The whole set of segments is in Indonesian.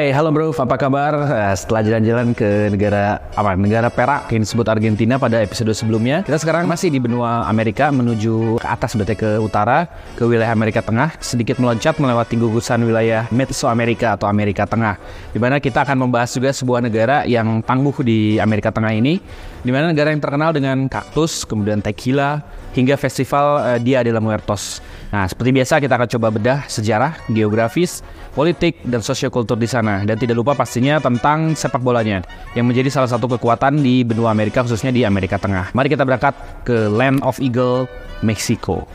Hai halo bro, apa kabar? Eh, Setelah jalan-jalan ke negara apa? Negara perak yang disebut Argentina pada episode sebelumnya, kita sekarang masih di benua Amerika menuju ke atas berarti ke utara, ke wilayah Amerika Tengah, sedikit meloncat melewati gugusan wilayah Mesoamerika atau Amerika Tengah. Di mana kita akan membahas juga sebuah negara yang tangguh di Amerika Tengah ini, di mana negara yang terkenal dengan kaktus, kemudian tequila, hingga festival eh, Dia de la Muertos. Nah, seperti biasa kita akan coba bedah sejarah, geografis, politik, dan sosiokultur di sana. Dan tidak lupa pastinya tentang sepak bolanya, yang menjadi salah satu kekuatan di benua Amerika, khususnya di Amerika Tengah. Mari kita berangkat ke Land of Eagle, Meksiko.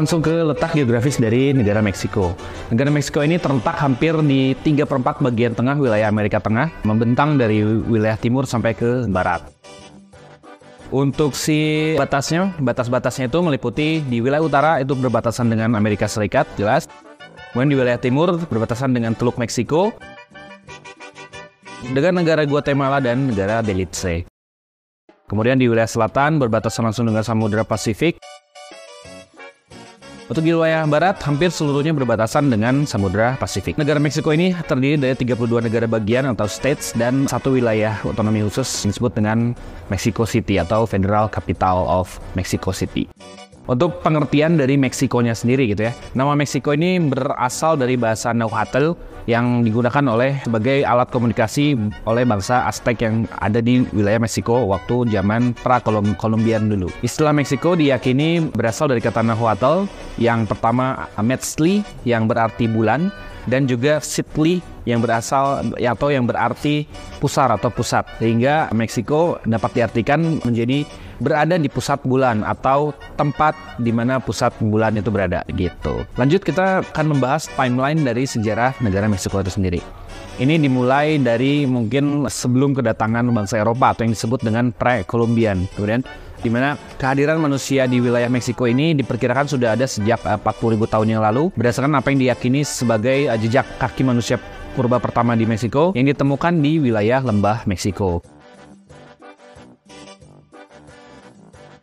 Langsung ke letak geografis dari negara Meksiko. Negara Meksiko ini terletak hampir di 3 per 4 bagian tengah wilayah Amerika Tengah, membentang dari wilayah timur sampai ke barat. Untuk si batasnya, batas-batasnya itu meliputi di wilayah utara itu berbatasan dengan Amerika Serikat, jelas. Kemudian di wilayah timur berbatasan dengan Teluk Meksiko, dengan negara Guatemala dan negara Belize. Kemudian di wilayah selatan berbatasan langsung dengan Samudra Pasifik, untuk wilayah barat, hampir seluruhnya berbatasan dengan Samudra Pasifik. Negara Meksiko ini terdiri dari 32 negara bagian atau states dan satu wilayah otonomi khusus yang disebut dengan Mexico City atau Federal Capital of Mexico City. Untuk pengertian dari Meksikonya sendiri gitu ya. Nama Meksiko ini berasal dari bahasa Nahuatl yang digunakan oleh sebagai alat komunikasi oleh bangsa Aztec yang ada di wilayah Meksiko waktu zaman pra-Kolumbian dulu. Istilah Meksiko diyakini berasal dari kata Nahuatl yang pertama Metzli yang berarti bulan dan juga Sitli yang berasal atau yang berarti pusar atau pusat sehingga Meksiko dapat diartikan menjadi berada di pusat bulan atau tempat di mana pusat bulan itu berada gitu. Lanjut kita akan membahas timeline dari sejarah negara Meksiko itu sendiri. Ini dimulai dari mungkin sebelum kedatangan bangsa Eropa atau yang disebut dengan pre-Columbian. Kemudian di mana kehadiran manusia di wilayah Meksiko ini diperkirakan sudah ada sejak 40.000 tahun yang lalu berdasarkan apa yang diyakini sebagai jejak kaki manusia purba pertama di Meksiko yang ditemukan di wilayah lembah Meksiko.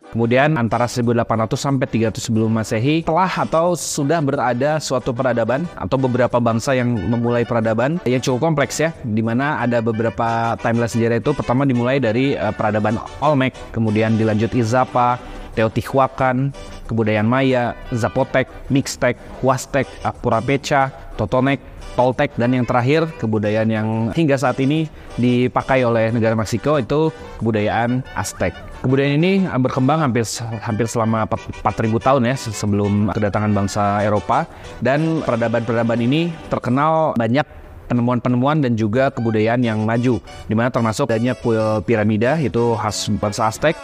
Kemudian antara 1800 sampai 300 sebelum Masehi telah atau sudah berada suatu peradaban atau beberapa bangsa yang memulai peradaban. Yang cukup kompleks ya di mana ada beberapa timeline sejarah itu. Pertama dimulai dari uh, peradaban Olmec, kemudian dilanjut Izapa, Teotihuacan, kebudayaan Maya, Zapotec, Mixtec, Huastec, Apurapecha, Totonek, Toltec dan yang terakhir kebudayaan yang hingga saat ini dipakai oleh negara Meksiko itu kebudayaan Aztec. Kebudayaan ini berkembang hampir hampir selama 4000 tahun ya sebelum kedatangan bangsa Eropa dan peradaban-peradaban ini terkenal banyak penemuan-penemuan dan juga kebudayaan yang maju di mana termasuk adanya kuil piramida itu khas bangsa Aztec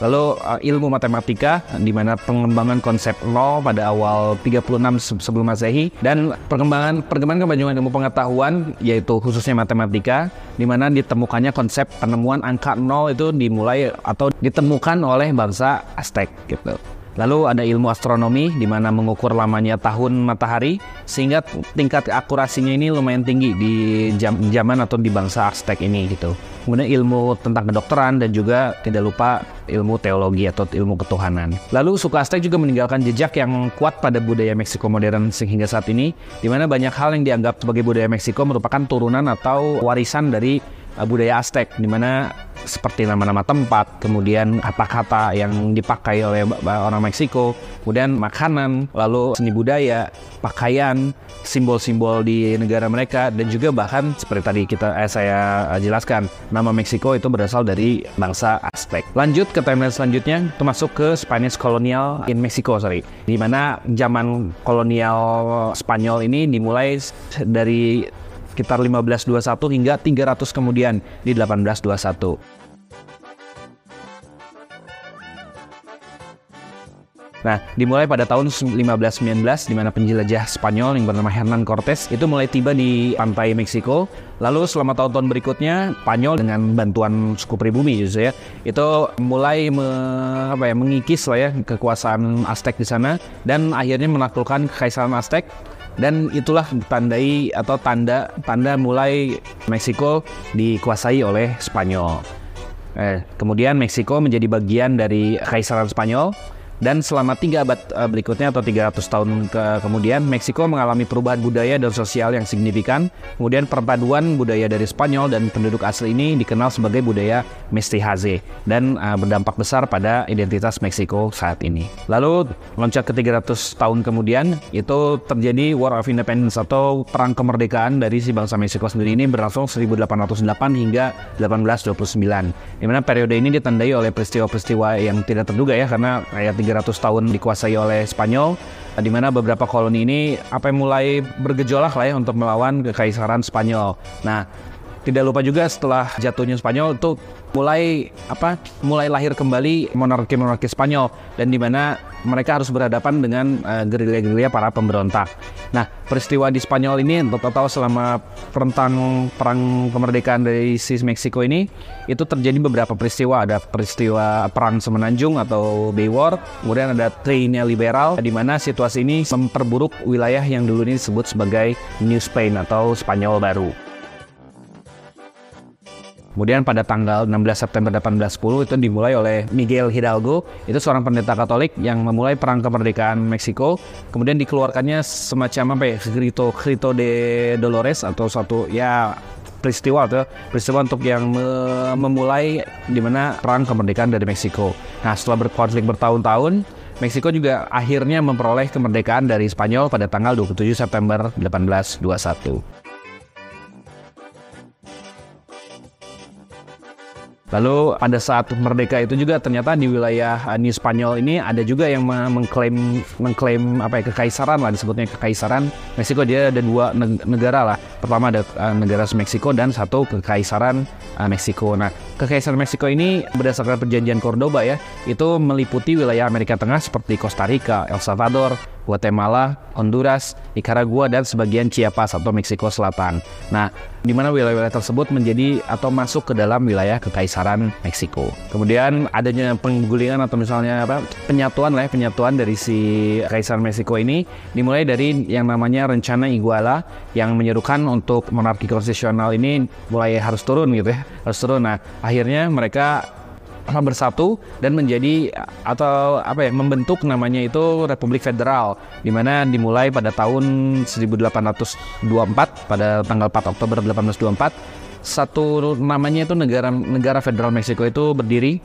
Lalu uh, ilmu matematika di mana pengembangan konsep law pada awal 36 sebelum Masehi dan perkembangan perkembangan kemajuan ilmu pengetahuan yaitu khususnya matematika di mana ditemukannya konsep penemuan angka nol itu dimulai atau ditemukan oleh bangsa Aztec gitu. Lalu ada ilmu astronomi di mana mengukur lamanya tahun matahari sehingga tingkat akurasinya ini lumayan tinggi di jam, zaman atau di bangsa Aztec ini gitu. Kemudian ilmu tentang kedokteran dan juga tidak lupa ilmu teologi atau ilmu ketuhanan. Lalu suku Aztec juga meninggalkan jejak yang kuat pada budaya Meksiko modern sehingga saat ini di mana banyak hal yang dianggap sebagai budaya Meksiko merupakan turunan atau warisan dari uh, budaya Aztec di mana seperti nama-nama tempat, kemudian kata-kata yang dipakai oleh orang Meksiko, kemudian makanan, lalu seni budaya, pakaian, simbol-simbol di negara mereka dan juga bahkan seperti tadi kita eh, saya jelaskan nama Meksiko itu berasal dari bangsa Aztec. Lanjut ke timeline selanjutnya itu masuk ke Spanish Colonial in Mexico sorry di mana zaman kolonial Spanyol ini dimulai dari sekitar 1521 hingga 300 kemudian di 1821. Nah, dimulai pada tahun 1519 di mana penjelajah Spanyol yang bernama Hernan Cortés itu mulai tiba di pantai Meksiko. Lalu selama tahun-tahun berikutnya, Spanyol dengan bantuan suku pribumi gitu ya, itu mulai me, apa ya, mengikis lah ya kekuasaan Aztec di sana dan akhirnya menaklukkan kekaisaran Aztec dan itulah tandai atau tanda tanda mulai Meksiko dikuasai oleh Spanyol. Eh, kemudian Meksiko menjadi bagian dari Kekaisaran Spanyol dan selama tiga abad uh, berikutnya atau 300 tahun ke kemudian, Meksiko mengalami perubahan budaya dan sosial yang signifikan. Kemudian perpaduan budaya dari Spanyol dan penduduk asli ini dikenal sebagai budaya mestizaje dan uh, berdampak besar pada identitas Meksiko saat ini. Lalu loncat ke 300 tahun kemudian, itu terjadi War of Independence atau perang kemerdekaan dari si bangsa Meksiko sendiri ini berlangsung 1808 hingga 1829. Di mana periode ini ditandai oleh peristiwa-peristiwa yang tidak terduga ya karena kayak 300 tahun dikuasai oleh Spanyol di mana beberapa koloni ini apa yang mulai bergejolak lah ya untuk melawan kekaisaran Spanyol. Nah, tidak lupa juga setelah jatuhnya Spanyol itu mulai apa mulai lahir kembali monarki-monarki Spanyol dan di mana mereka harus berhadapan dengan uh, gerilya-gerilya para pemberontak. Nah, peristiwa di Spanyol ini total selama rentang perang kemerdekaan dari si Meksiko ini itu terjadi beberapa peristiwa. Ada peristiwa perang semenanjung atau Bay War, kemudian ada Triennial Liberal di mana situasi ini memperburuk wilayah yang dulu ini disebut sebagai New Spain atau Spanyol baru. Kemudian pada tanggal 16 September 1810 itu dimulai oleh Miguel Hidalgo, itu seorang pendeta Katolik yang memulai perang kemerdekaan Meksiko. Kemudian dikeluarkannya semacam apa ya, Grito, Grito de Dolores atau satu ya peristiwa atau peristiwa untuk yang me memulai di mana perang kemerdekaan dari Meksiko. Nah, setelah berkonflik bertahun-tahun, Meksiko juga akhirnya memperoleh kemerdekaan dari Spanyol pada tanggal 27 September 1821. Lalu pada saat merdeka itu juga ternyata di wilayah uh, New Spanyol ini ada juga yang mengklaim mengklaim apa ya kekaisaran lah disebutnya kekaisaran Meksiko dia ada dua negara lah. Pertama ada uh, negara Meksiko dan satu kekaisaran uh, Meksiko. Nah, kekaisaran Meksiko ini berdasarkan perjanjian Cordoba ya, itu meliputi wilayah Amerika Tengah seperti Costa Rica, El Salvador, Guatemala, Honduras, Nicaragua, dan sebagian Chiapas atau Meksiko Selatan. Nah, di mana wilayah-wilayah tersebut menjadi atau masuk ke dalam wilayah Kekaisaran Meksiko. Kemudian adanya penggulingan atau misalnya apa penyatuan lah ya, penyatuan dari si Kekaisaran Meksiko ini dimulai dari yang namanya rencana Iguala yang menyerukan untuk monarki konstitusional ini mulai harus turun gitu ya, harus turun. Nah, akhirnya mereka bersatu dan menjadi atau apa ya membentuk namanya itu Republik Federal di mana dimulai pada tahun 1824 pada tanggal 4 Oktober 1824 satu namanya itu negara negara federal Meksiko itu berdiri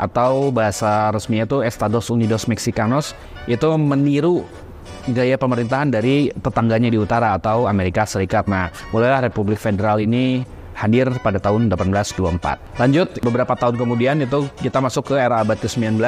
atau bahasa resminya itu Estados Unidos Mexicanos itu meniru gaya pemerintahan dari tetangganya di utara atau Amerika Serikat. Nah, mulailah Republik Federal ini hadir pada tahun 1824. Lanjut, beberapa tahun kemudian itu kita masuk ke era abad ke-19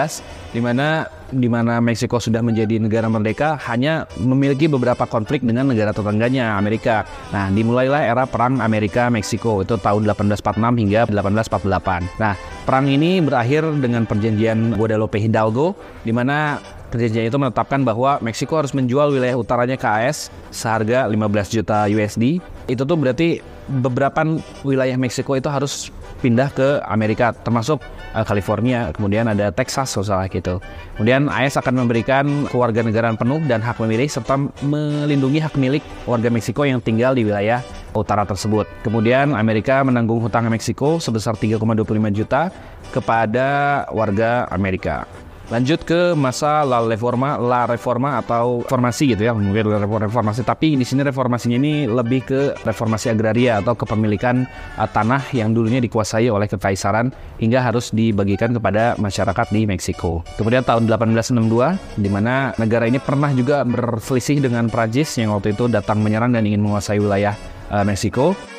di mana di mana Meksiko sudah menjadi negara merdeka hanya memiliki beberapa konflik dengan negara tetangganya Amerika. Nah, dimulailah era perang Amerika Meksiko itu tahun 1846 hingga 1848. Nah, perang ini berakhir dengan perjanjian Guadalupe Hidalgo di mana perjanjian itu menetapkan bahwa Meksiko harus menjual wilayah utaranya ke AS seharga 15 juta USD. Itu tuh berarti beberapa wilayah Meksiko itu harus pindah ke Amerika termasuk uh, California kemudian ada Texas salah gitu. Kemudian AS akan memberikan kewarganegaraan penuh dan hak memilih serta melindungi hak milik warga Meksiko yang tinggal di wilayah utara tersebut. Kemudian Amerika menanggung hutang Meksiko sebesar 3,25 juta kepada warga Amerika Lanjut ke masa La Reforma, La Reforma atau reformasi gitu ya, mungkin reformasi. Tapi di sini reformasinya ini lebih ke reformasi agraria atau kepemilikan uh, tanah yang dulunya dikuasai oleh kekaisaran hingga harus dibagikan kepada masyarakat di Meksiko. Kemudian tahun 1862, di mana negara ini pernah juga berselisih dengan Prancis yang waktu itu datang menyerang dan ingin menguasai wilayah uh, Meksiko.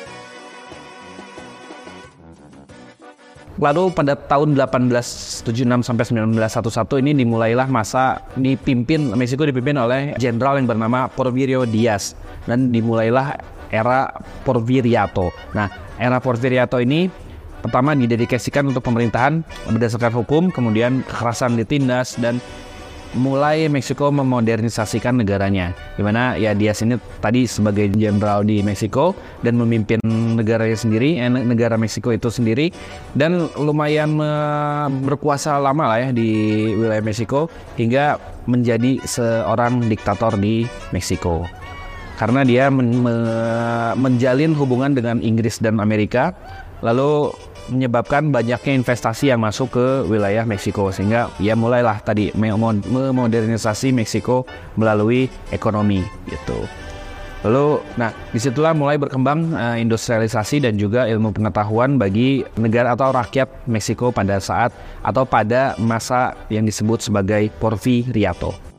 Lalu pada tahun 1876 sampai 1911 ini dimulailah masa dipimpin Meksiko dipimpin oleh jenderal yang bernama Porfirio Diaz dan dimulailah era Porfiriato. Nah, era Porfiriato ini pertama didedikasikan untuk pemerintahan berdasarkan hukum, kemudian kekerasan ditindas dan mulai Meksiko memodernisasikan negaranya. Di mana ya dia sini tadi sebagai jenderal di Meksiko dan memimpin negaranya sendiri, eh, negara Meksiko itu sendiri dan lumayan berkuasa lama lah ya di wilayah Meksiko hingga menjadi seorang diktator di Meksiko. Karena dia men me menjalin hubungan dengan Inggris dan Amerika, lalu menyebabkan banyaknya investasi yang masuk ke wilayah Meksiko sehingga ya mulailah tadi memodernisasi Meksiko melalui ekonomi gitu. Lalu, nah di situlah mulai berkembang uh, industrialisasi dan juga ilmu pengetahuan bagi negara atau rakyat Meksiko pada saat atau pada masa yang disebut sebagai Porfiriato.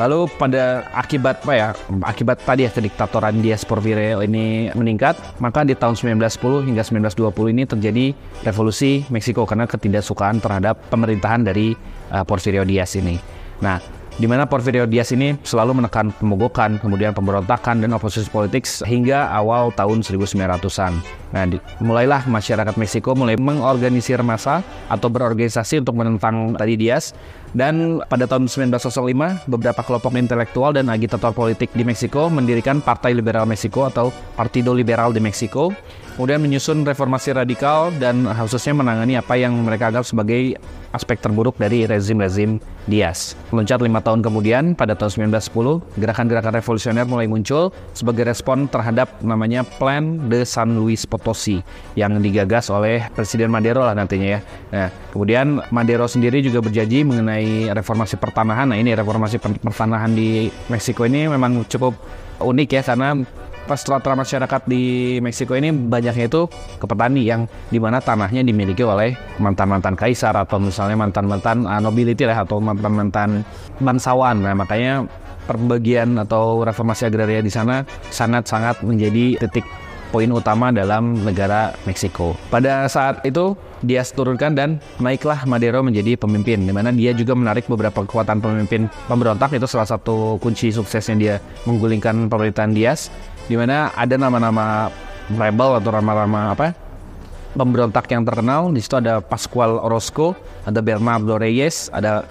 Lalu pada akibat apa ya? Akibat tadi ya kediktatoran Diaz Porfirio ini meningkat, maka di tahun 1910 hingga 1920 ini terjadi revolusi Meksiko karena ketidaksukaan terhadap pemerintahan dari uh, Porfirio Diaz ini. Nah, di mana Porfirio Diaz ini selalu menekan pemogokan, kemudian pemberontakan dan oposisi politik hingga awal tahun 1900-an. Nah, di, mulailah masyarakat Meksiko mulai mengorganisir massa atau berorganisasi untuk menentang tadi Diaz dan pada tahun 1905 beberapa kelompok intelektual dan agitator politik di Meksiko mendirikan Partai Liberal Meksiko atau Partido Liberal di Meksiko kemudian menyusun reformasi radikal dan khususnya menangani apa yang mereka anggap sebagai aspek terburuk dari rezim-rezim Diaz. Meloncat lima tahun kemudian, pada tahun 1910, gerakan-gerakan revolusioner mulai muncul sebagai respon terhadap namanya Plan de San Luis Potosi yang digagas oleh Presiden Madero lah nantinya ya. Nah, kemudian Madero sendiri juga berjanji mengenai reformasi pertanahan. Nah, ini reformasi pertanahan di Meksiko ini memang cukup unik ya karena strata masyarakat di Meksiko ini banyaknya itu ke petani yang di mana tanahnya dimiliki oleh mantan-mantan kaisar atau misalnya mantan-mantan uh, nobility lah atau mantan-mantan bangsawan. Nah makanya perbagian atau reformasi agraria di sana sangat-sangat menjadi titik poin utama dalam negara Meksiko. Pada saat itu dia turunkan dan naiklah Madero menjadi pemimpin di mana dia juga menarik beberapa kekuatan pemimpin pemberontak itu salah satu kunci suksesnya dia menggulingkan pemerintahan Diaz di mana ada nama-nama rebel atau nama-nama apa pemberontak yang terkenal. Di situ ada Pascual Orozco, ada Bernardo Reyes, ada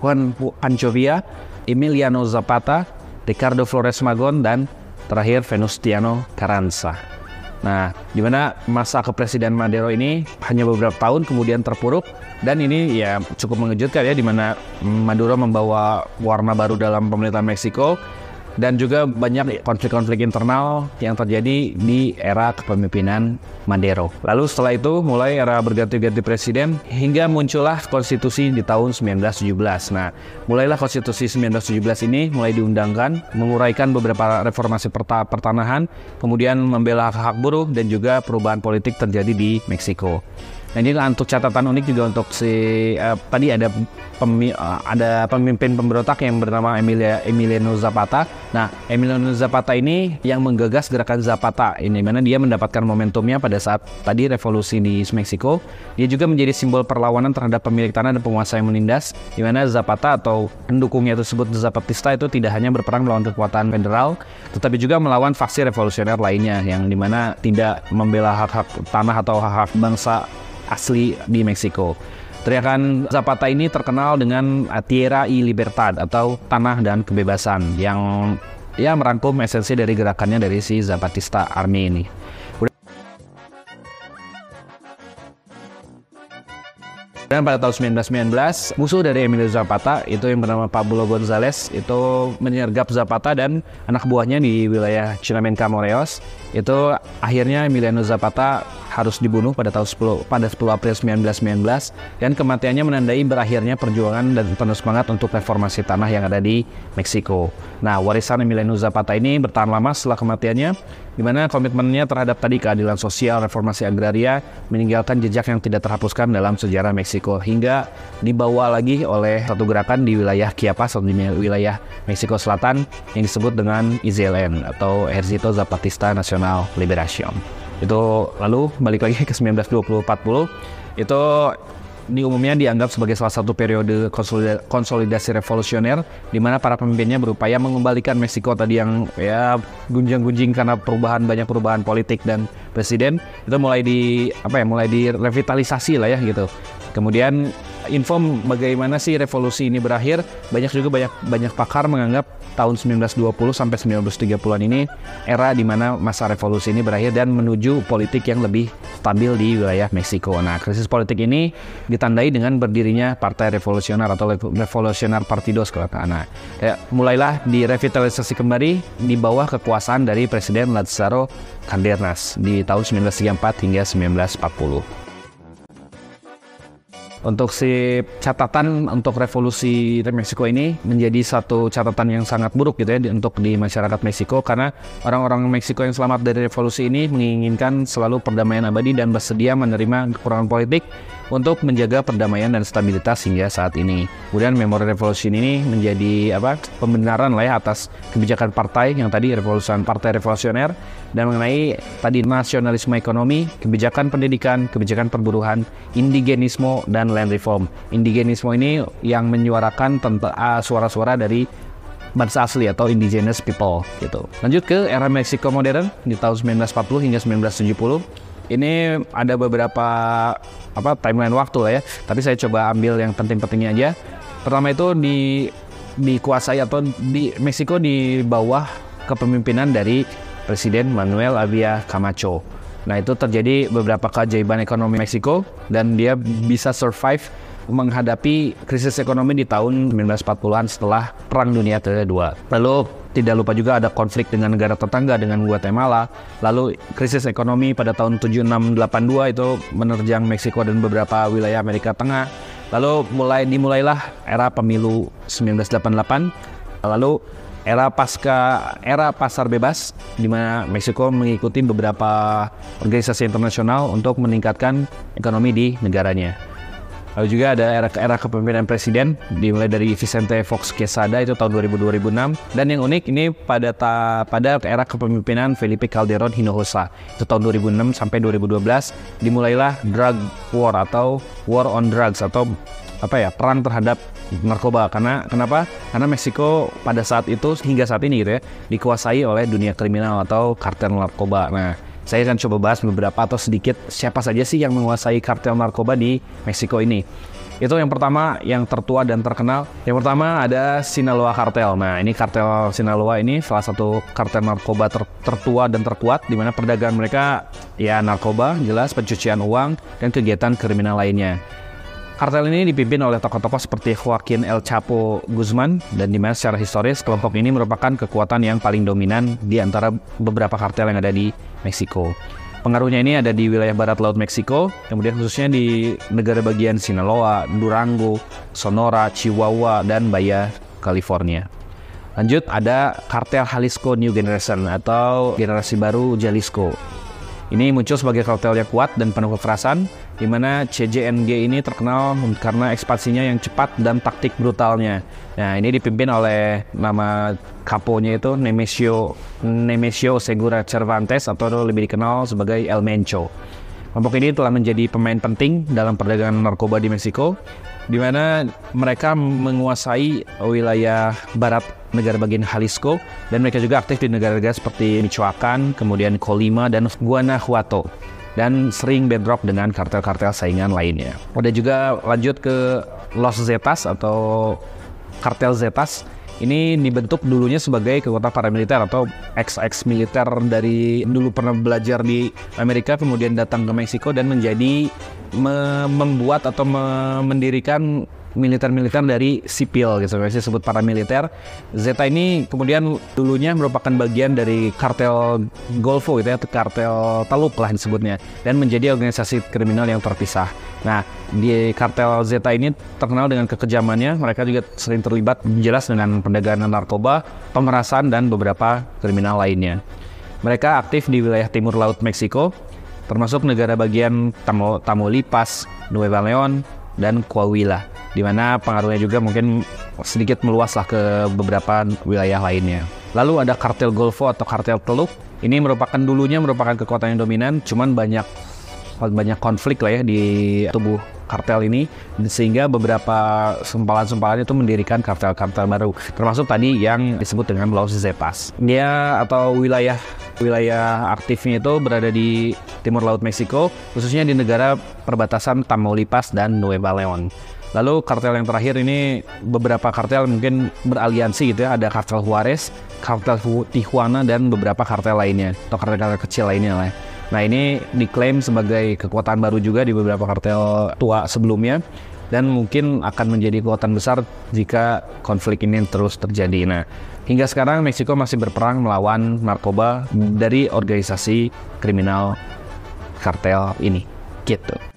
Juan Anchovia, Emiliano Zapata, Ricardo Flores Magon, dan terakhir Venustiano Carranza. Nah, di mana masa kepresiden Madero ini hanya beberapa tahun kemudian terpuruk dan ini ya cukup mengejutkan ya di mana Maduro membawa warna baru dalam pemerintahan Meksiko dan juga banyak konflik-konflik internal yang terjadi di era kepemimpinan Madero. Lalu setelah itu mulai era berganti-ganti presiden hingga muncullah konstitusi di tahun 1917. Nah, mulailah konstitusi 1917 ini mulai diundangkan, menguraikan beberapa reformasi pertanahan, kemudian membela hak buruh dan juga perubahan politik terjadi di Meksiko. Nah ini untuk catatan unik juga untuk si uh, tadi ada pemi, uh, ada pemimpin pemberontak yang bernama Emilia Emiliano Zapata. Nah Emiliano Zapata ini yang menggagas gerakan Zapata ini mana dia mendapatkan momentumnya pada saat tadi revolusi di Meksiko. Dia juga menjadi simbol perlawanan terhadap pemilik tanah dan penguasa yang menindas. Di mana Zapata atau pendukungnya tersebut Zapatista itu tidak hanya berperang melawan kekuatan federal, tetapi juga melawan faksi revolusioner lainnya yang di mana tidak membela hak-hak tanah atau hak-hak bangsa asli di Meksiko. Teriakan Zapata ini terkenal dengan Tierra y Libertad atau Tanah dan Kebebasan yang ya merangkum esensi dari gerakannya dari si Zapatista Army ini. Dan pada tahun 1919, musuh dari Emilio Zapata itu yang bernama Pablo González itu menyergap Zapata dan anak buahnya di wilayah Chinameca Moreos. Itu akhirnya Emiliano Zapata harus dibunuh pada tahun 10 pada 10 April 1919 dan kematiannya menandai berakhirnya perjuangan dan penuh semangat untuk reformasi tanah yang ada di Meksiko. Nah, warisan Emiliano Zapata ini bertahan lama setelah kematiannya di mana komitmennya terhadap tadi keadilan sosial, reformasi agraria meninggalkan jejak yang tidak terhapuskan dalam sejarah Meksiko hingga dibawa lagi oleh satu gerakan di wilayah Chiapas atau di wilayah Meksiko Selatan yang disebut dengan IZLN atau Ejército Zapatista Nacional Liberación itu lalu balik lagi ke 1920-40 itu di umumnya dianggap sebagai salah satu periode konsolidasi revolusioner di mana para pemimpinnya berupaya mengembalikan Meksiko tadi yang ya gunjang-gunjing karena perubahan banyak perubahan politik dan presiden itu mulai di apa ya mulai direvitalisasi lah ya gitu. Kemudian info bagaimana sih revolusi ini berakhir. Banyak juga banyak banyak pakar menganggap tahun 1920 sampai 1930-an ini era di mana masa revolusi ini berakhir dan menuju politik yang lebih stabil di wilayah Meksiko. Nah, krisis politik ini ditandai dengan berdirinya Partai Revolusioner atau Revolusioner Partidos kalau Nah, ya, mulailah direvitalisasi kembali di bawah kekuasaan dari Presiden Lazaro Cárdenas di tahun 1934 hingga 1940 untuk si catatan untuk revolusi Meksiko ini menjadi satu catatan yang sangat buruk gitu ya untuk di masyarakat Meksiko. Karena orang-orang Meksiko yang selamat dari revolusi ini menginginkan selalu perdamaian abadi dan bersedia menerima kekurangan politik untuk menjaga perdamaian dan stabilitas hingga saat ini. Kemudian memori revolusi ini menjadi apa pembenaran lah ya atas kebijakan partai yang tadi revolusi partai revolusioner dan mengenai tadi nasionalisme ekonomi, kebijakan pendidikan, kebijakan perburuhan, indigenisme dan land reform. Indigenisme ini yang menyuarakan tentang uh, suara-suara dari bangsa asli atau indigenous people gitu. Lanjut ke era Meksiko modern di tahun 1940 hingga 1970 ini ada beberapa apa timeline waktu lah ya. Tapi saya coba ambil yang penting-pentingnya aja. Pertama itu di dikuasai atau di Meksiko di bawah kepemimpinan dari Presiden Manuel Abia Camacho. Nah itu terjadi beberapa keajaiban ekonomi Meksiko dan dia bisa survive menghadapi krisis ekonomi di tahun 1940-an setelah Perang Dunia Kedua. Lalu tidak lupa juga ada konflik dengan negara tetangga dengan Guatemala. Lalu krisis ekonomi pada tahun 7682 itu menerjang Meksiko dan beberapa wilayah Amerika Tengah. Lalu mulai dimulailah era pemilu 1988. Lalu era pasca era pasar bebas di mana Meksiko mengikuti beberapa organisasi internasional untuk meningkatkan ekonomi di negaranya. Lalu juga ada era era kepemimpinan presiden dimulai dari Vicente Fox Quesada itu tahun 2000-2006 dan yang unik ini pada ta, pada era kepemimpinan Felipe Calderon Hinojosa. Itu tahun 2006 sampai 2012 dimulailah drug war atau war on drugs atau apa ya perang terhadap narkoba. Karena kenapa? Karena Meksiko pada saat itu hingga saat ini gitu ya dikuasai oleh dunia kriminal atau kartel narkoba. Nah saya akan coba bahas beberapa atau sedikit siapa saja sih yang menguasai kartel narkoba di Meksiko ini. Itu yang pertama yang tertua dan terkenal. Yang pertama ada Sinaloa Kartel. Nah, ini kartel Sinaloa ini salah satu kartel narkoba ter tertua dan terkuat di mana perdagangan mereka ya narkoba, jelas pencucian uang dan kegiatan kriminal lainnya. Kartel ini dipimpin oleh tokoh-tokoh seperti Joaquin El Chapo Guzman dan di mana secara historis kelompok ini merupakan kekuatan yang paling dominan di antara beberapa kartel yang ada di Meksiko. Pengaruhnya ini ada di wilayah barat laut Meksiko, kemudian khususnya di negara bagian Sinaloa, Durango, Sonora, Chihuahua, dan Bahia, California. Lanjut ada kartel Jalisco New Generation atau generasi baru Jalisco. Ini muncul sebagai kartel yang kuat dan penuh kekerasan di mana CJNG ini terkenal karena ekspansinya yang cepat dan taktik brutalnya. Nah, ini dipimpin oleh nama kaponya itu Nemesio Nemesio Segura Cervantes atau lebih dikenal sebagai El Mencho. Kelompok ini telah menjadi pemain penting dalam perdagangan narkoba di Meksiko, di mana mereka menguasai wilayah barat negara bagian Jalisco, dan mereka juga aktif di negara-negara seperti Michoacan, kemudian Colima, dan Guanajuato dan sering bedrock dengan kartel-kartel saingan lainnya. Ada juga lanjut ke Los Zetas atau kartel Zetas. Ini dibentuk dulunya sebagai kekuatan paramiliter atau ex-ex militer dari dulu pernah belajar di Amerika kemudian datang ke Meksiko dan menjadi me- membuat atau me- mendirikan militer-militer dari sipil gitu, biasanya disebut paramiliter. Zeta ini kemudian dulunya merupakan bagian dari kartel Golfo gitu ya, kartel Teluk lah disebutnya, dan menjadi organisasi kriminal yang terpisah. Nah, di kartel Zeta ini terkenal dengan kekejamannya, mereka juga sering terlibat jelas dengan perdagangan narkoba, pemerasan, dan beberapa kriminal lainnya. Mereka aktif di wilayah timur laut Meksiko, termasuk negara bagian Tamo, Tamaulipas, Nueva Leon, dan Coahuila di mana pengaruhnya juga mungkin sedikit meluas lah ke beberapa wilayah lainnya. Lalu ada kartel Golfo atau kartel Teluk. Ini merupakan dulunya merupakan kekuatan yang dominan, cuman banyak banyak konflik lah ya di tubuh kartel ini sehingga beberapa sempalan-sempalan itu mendirikan kartel-kartel baru termasuk tadi yang disebut dengan Los Zetas. Dia atau wilayah wilayah aktifnya itu berada di timur laut Meksiko khususnya di negara perbatasan Tamaulipas dan Nueva Leon. Lalu kartel yang terakhir ini beberapa kartel mungkin beraliansi gitu ya. Ada kartel Juarez, kartel Tijuana dan beberapa kartel lainnya atau kartel-kartel kecil lainnya lah. Nah ini diklaim sebagai kekuatan baru juga di beberapa kartel tua sebelumnya dan mungkin akan menjadi kekuatan besar jika konflik ini terus terjadi. Nah hingga sekarang Meksiko masih berperang melawan narkoba dari organisasi kriminal kartel ini gitu.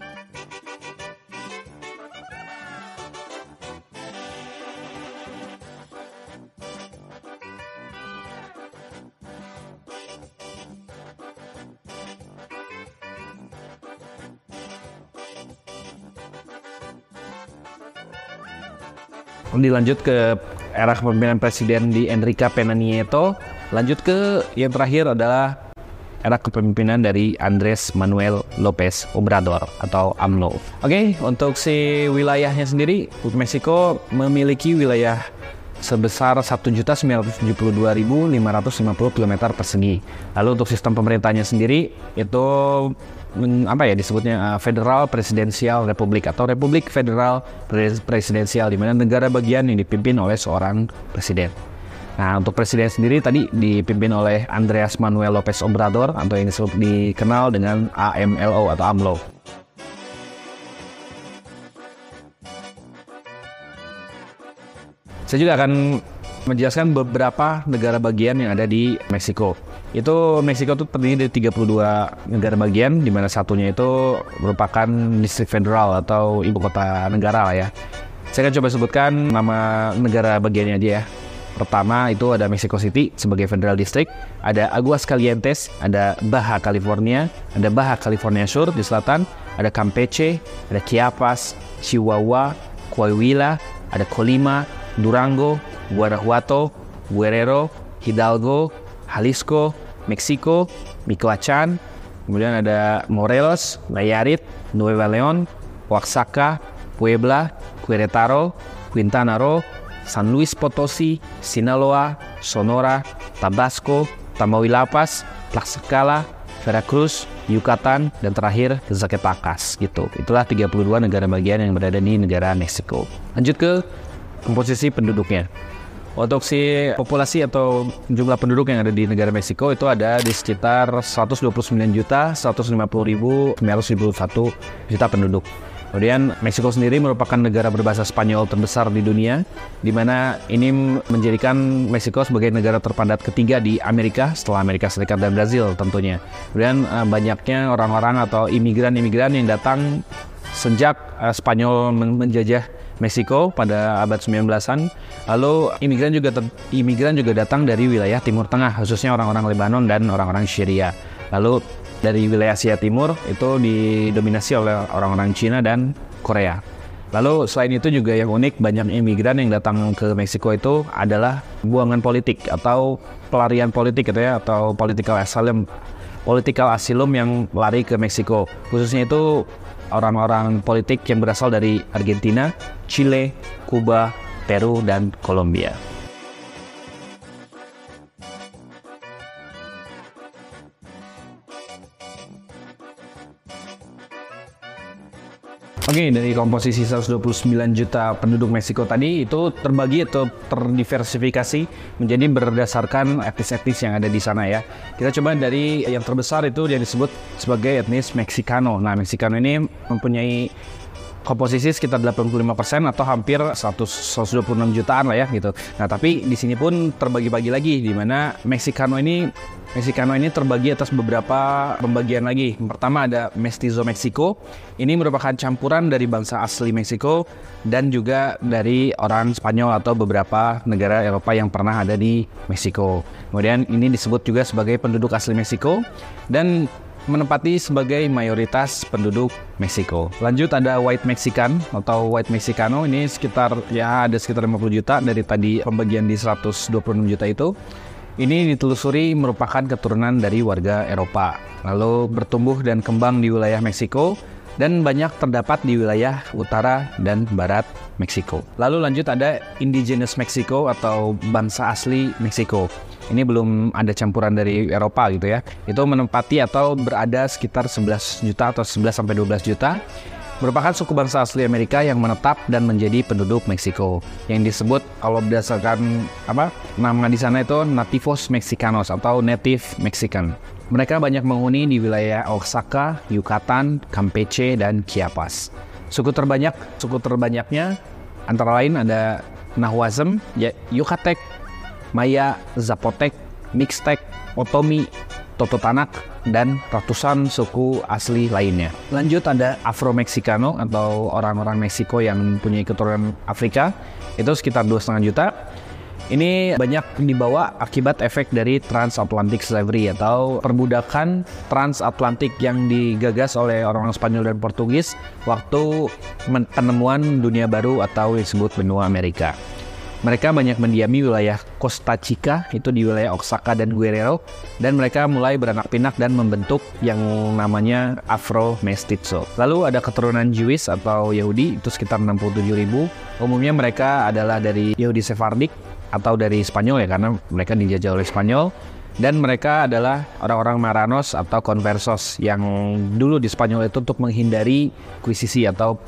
Dilanjut ke era kepemimpinan presiden di Enrique Pena Nieto. Lanjut ke yang terakhir adalah era kepemimpinan dari Andres Manuel Lopez Obrador atau AMLO. Oke, okay, untuk si wilayahnya sendiri, Meksiko memiliki wilayah sebesar 1.972.550 km persegi. Lalu untuk sistem pemerintahnya sendiri itu apa ya disebutnya uh, Federal Presidensial Republik atau Republik Federal Presidensial di mana negara bagian yang dipimpin oleh seorang presiden. Nah, untuk presiden sendiri tadi dipimpin oleh Andreas Manuel Lopez Obrador atau yang disebut dikenal dengan AMLO atau AMLO. Saya juga akan menjelaskan beberapa negara bagian yang ada di Meksiko. Itu Meksiko itu terdiri dari 32 negara bagian, di mana satunya itu merupakan distrik federal atau ibu kota negara lah ya. Saya akan coba sebutkan nama negara bagiannya aja ya. Pertama itu ada Mexico City sebagai federal district, ada Aguas Calientes, ada Baja California, ada Baja California Sur di selatan, ada Campeche, ada Chiapas, Chihuahua, Coahuila, ada Colima, Durango, Guanajuato, Guerrero, Hidalgo, Jalisco, Meksiko, Michoacán, kemudian ada Morelos, Nayarit, Nueva León, Oaxaca, Puebla, Querétaro, Quintana Roo, San Luis Potosí, Sinaloa, Sonora, Tabasco, Tamaulipas, Tlaxcala, Veracruz, Yucatan, dan terakhir Zacatecas gitu. Itulah 32 negara bagian yang berada di negara Meksiko. Lanjut ke komposisi penduduknya. Untuk si populasi atau jumlah penduduk yang ada di negara Meksiko itu ada di sekitar 129 juta 150 ribu 951 juta penduduk. Kemudian Meksiko sendiri merupakan negara berbahasa Spanyol terbesar di dunia, di mana ini menjadikan Meksiko sebagai negara terpadat ketiga di Amerika setelah Amerika Serikat dan Brazil tentunya. Kemudian eh, banyaknya orang-orang atau imigran-imigran yang datang sejak uh, Spanyol menjajah Meksiko pada abad 19-an. Lalu imigran juga imigran juga datang dari wilayah Timur Tengah, khususnya orang-orang Lebanon dan orang-orang Syria. Lalu dari wilayah Asia Timur itu didominasi oleh orang-orang Cina dan Korea. Lalu selain itu juga yang unik banyak imigran yang datang ke Meksiko itu adalah buangan politik atau pelarian politik gitu ya atau political asylum political asylum yang lari ke Meksiko. Khususnya itu orang-orang politik yang berasal dari Argentina, Chile, Kuba, Peru, dan Kolombia. Oke, dari komposisi 129 juta penduduk Meksiko tadi itu terbagi atau terdiversifikasi menjadi berdasarkan etnis-etnis yang ada di sana ya. Kita coba dari yang terbesar itu yang disebut sebagai etnis Meksikano. Nah, Meksikano ini mempunyai komposisi sekitar 85% atau hampir 100, 126 jutaan lah ya gitu. Nah tapi di sini pun terbagi-bagi lagi di mana Mexicano ini Mexicano ini terbagi atas beberapa pembagian lagi. Pertama ada Mestizo Meksiko. Ini merupakan campuran dari bangsa asli Meksiko dan juga dari orang Spanyol atau beberapa negara Eropa yang pernah ada di Meksiko. Kemudian ini disebut juga sebagai penduduk asli Meksiko dan menempati sebagai mayoritas penduduk Meksiko. Lanjut ada White Mexican atau White Mexicano ini sekitar ya ada sekitar 50 juta dari tadi pembagian di 126 juta itu. Ini ditelusuri merupakan keturunan dari warga Eropa. Lalu bertumbuh dan kembang di wilayah Meksiko dan banyak terdapat di wilayah utara dan barat Meksiko. Lalu lanjut ada Indigenous Mexico atau bangsa asli Meksiko ini belum ada campuran dari Eropa gitu ya. Itu menempati atau berada sekitar 11 juta atau 11 sampai 12 juta merupakan suku bangsa asli Amerika yang menetap dan menjadi penduduk Meksiko yang disebut kalau berdasarkan apa nama di sana itu Nativos Mexicanos atau Native Mexican. Mereka banyak menghuni di wilayah Oaxaca, Yucatan, Campeche, dan Chiapas. Suku terbanyak, suku terbanyaknya antara lain ada Nahuatl, ya, Yucatec, Maya, Zapotec, Mixtec, Otomi, Tototanak, dan ratusan suku asli lainnya. Lanjut ada Afro-Mexicano atau orang-orang Meksiko yang mempunyai keturunan Afrika, itu sekitar 2,5 juta. Ini banyak dibawa akibat efek dari transatlantic slavery atau perbudakan transatlantik yang digagas oleh orang-orang Spanyol dan Portugis waktu penemuan dunia baru atau disebut benua Amerika. Mereka banyak mendiami wilayah Costa Chica, itu di wilayah Oaxaca dan Guerrero, dan mereka mulai beranak pinak dan membentuk yang namanya Afro Mestizo. Lalu ada keturunan Jewish atau Yahudi, itu sekitar 67 ribu. Umumnya mereka adalah dari Yahudi Sephardic atau dari Spanyol ya, karena mereka dijajah oleh Spanyol. Dan mereka adalah orang-orang Maranos atau Conversos yang dulu di Spanyol itu untuk menghindari kuisisi atau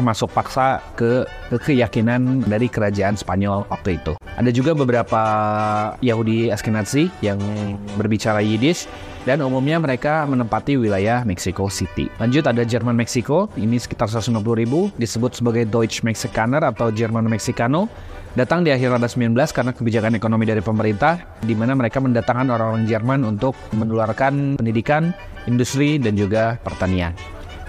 masuk paksa ke, ke keyakinan dari kerajaan Spanyol waktu itu. Ada juga beberapa Yahudi Ashkenazi yang berbicara Yiddish dan umumnya mereka menempati wilayah Mexico City. Lanjut ada Jerman Meksiko, ini sekitar 150 ribu, disebut sebagai Deutsch Mexikaner atau Jerman Mexicano. Datang di akhir abad 19 karena kebijakan ekonomi dari pemerintah, di mana mereka mendatangkan orang-orang Jerman untuk menularkan pendidikan, industri, dan juga pertanian.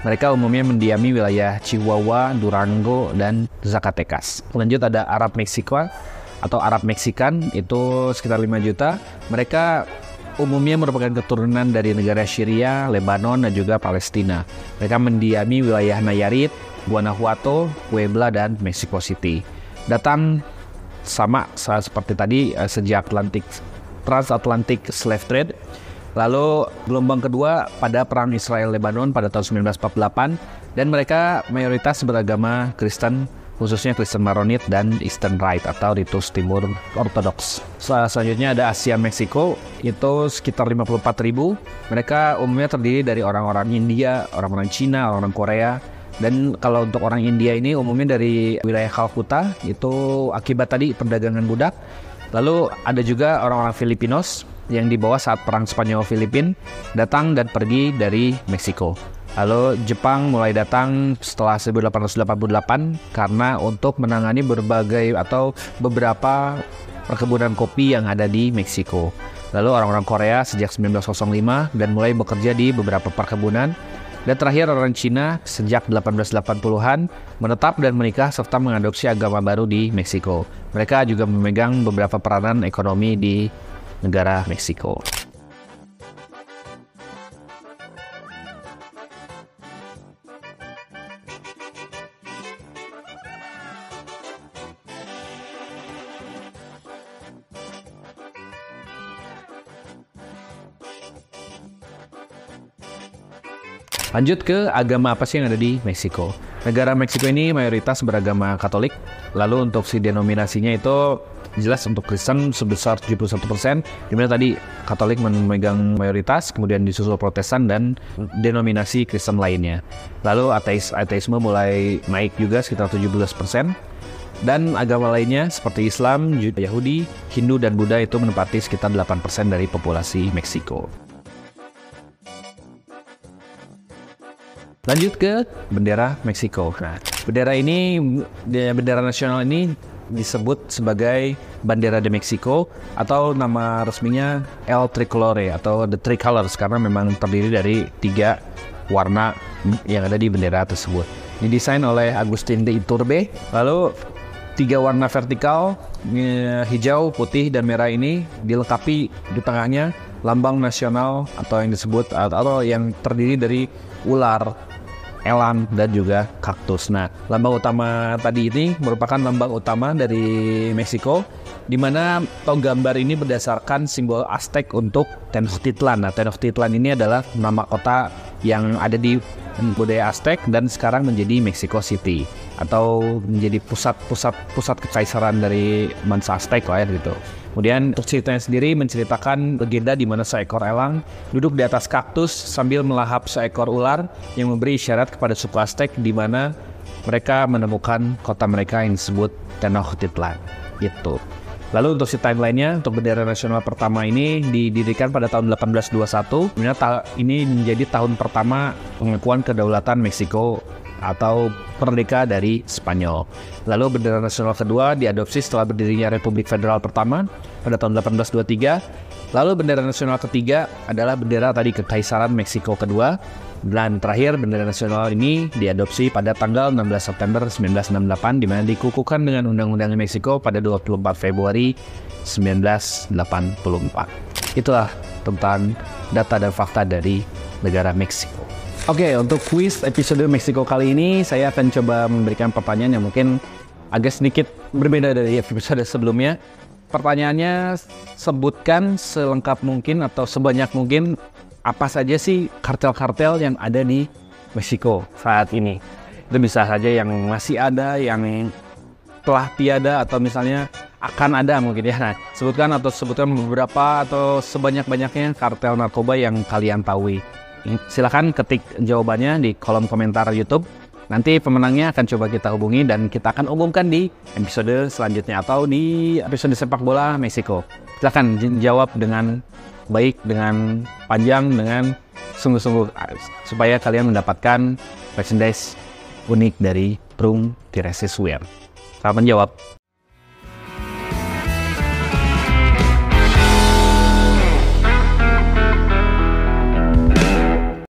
Mereka umumnya mendiami wilayah Chihuahua, Durango, dan Zacatecas. Lanjut ada Arab Meksiko atau Arab Meksikan itu sekitar 5 juta. Mereka umumnya merupakan keturunan dari negara Syria, Lebanon, dan juga Palestina. Mereka mendiami wilayah Nayarit, Guanajuato, Puebla, dan Mexico City. Datang sama seperti tadi eh, sejak Atlantik transatlantic slave trade Lalu gelombang kedua pada perang Israel Lebanon pada tahun 1948 dan mereka mayoritas beragama Kristen khususnya Kristen Maronit dan Eastern Rite atau Ritus Timur Ortodoks. Selanjutnya ada Asia Meksiko itu sekitar 54 ribu. Mereka umumnya terdiri dari orang-orang India, orang-orang Cina, orang-orang Korea, dan kalau untuk orang India ini umumnya dari wilayah Calcutta itu akibat tadi perdagangan budak. Lalu ada juga orang-orang Filipinos yang dibawa saat perang Spanyol Filipin datang dan pergi dari Meksiko. Lalu Jepang mulai datang setelah 1888 karena untuk menangani berbagai atau beberapa perkebunan kopi yang ada di Meksiko. Lalu orang-orang Korea sejak 1905 dan mulai bekerja di beberapa perkebunan. Dan terakhir orang Cina sejak 1880-an menetap dan menikah serta mengadopsi agama baru di Meksiko. Mereka juga memegang beberapa peranan ekonomi di negara Meksiko. Lanjut ke agama apa sih yang ada di Meksiko. Negara Meksiko ini mayoritas beragama Katolik. Lalu untuk si denominasinya itu jelas untuk Kristen sebesar 71%, di mana tadi Katolik memegang mayoritas, kemudian disusul Protestan dan denominasi Kristen lainnya. Lalu ateis ateisme mulai naik juga sekitar 17%. Dan agama lainnya seperti Islam, Yahudi, Hindu, dan Buddha itu menempati sekitar 8% dari populasi Meksiko. Lanjut ke bendera Meksiko. Nah, bendera ini, bendera nasional ini disebut sebagai Bandera de Mexico atau nama resminya El Tricolore atau The Tricolors karena memang terdiri dari tiga warna yang ada di bendera tersebut. Didesain oleh Agustin de Iturbe. Lalu tiga warna vertikal eh, hijau, putih, dan merah ini dilengkapi di tengahnya lambang nasional atau yang disebut atau yang terdiri dari ular elang dan juga kaktus. Nah, lambang utama tadi ini merupakan lambang utama dari Meksiko di mana atau gambar ini berdasarkan simbol Aztec untuk Tenochtitlan. Nah, Tenochtitlan ini adalah nama kota yang ada di budaya Aztec dan sekarang menjadi Mexico City atau menjadi pusat-pusat pusat kekaisaran dari bangsa Aztec lah ya gitu. Kemudian untuk ceritanya sendiri menceritakan legenda di mana seekor elang duduk di atas kaktus sambil melahap seekor ular yang memberi isyarat kepada suku Aztec di mana mereka menemukan kota mereka yang disebut Tenochtitlan. Gitu. Lalu untuk si timelinenya, untuk bendera nasional pertama ini didirikan pada tahun 1821. Ini menjadi tahun pertama pengakuan kedaulatan Meksiko atau merdeka dari Spanyol. Lalu bendera nasional kedua diadopsi setelah berdirinya Republik Federal pertama pada tahun 1823. Lalu bendera nasional ketiga adalah bendera tadi Kekaisaran Meksiko kedua dan terakhir bendera nasional ini diadopsi pada tanggal 16 September 1968 di mana dikukuhkan dengan Undang-Undang Meksiko pada 24 Februari 1984. Itulah tentang data dan fakta dari negara Meksiko. Oke, okay, untuk quiz episode Meksiko kali ini saya akan coba memberikan pertanyaan yang mungkin agak sedikit berbeda dari episode sebelumnya. Pertanyaannya sebutkan selengkap mungkin atau sebanyak mungkin apa saja sih kartel-kartel yang ada di Meksiko saat ini. Itu bisa saja yang masih ada, yang telah tiada atau misalnya akan ada mungkin ya. Nah, sebutkan atau sebutkan beberapa atau sebanyak-banyaknya kartel narkoba yang kalian tahu. Silahkan ketik jawabannya di kolom komentar YouTube. Nanti pemenangnya akan coba kita hubungi dan kita akan umumkan di episode selanjutnya atau di episode sepak bola Meksiko. Silahkan jawab dengan baik, dengan panjang, dengan sungguh-sungguh supaya kalian mendapatkan merchandise unik dari Prung Tiresis Wear. Selamat menjawab.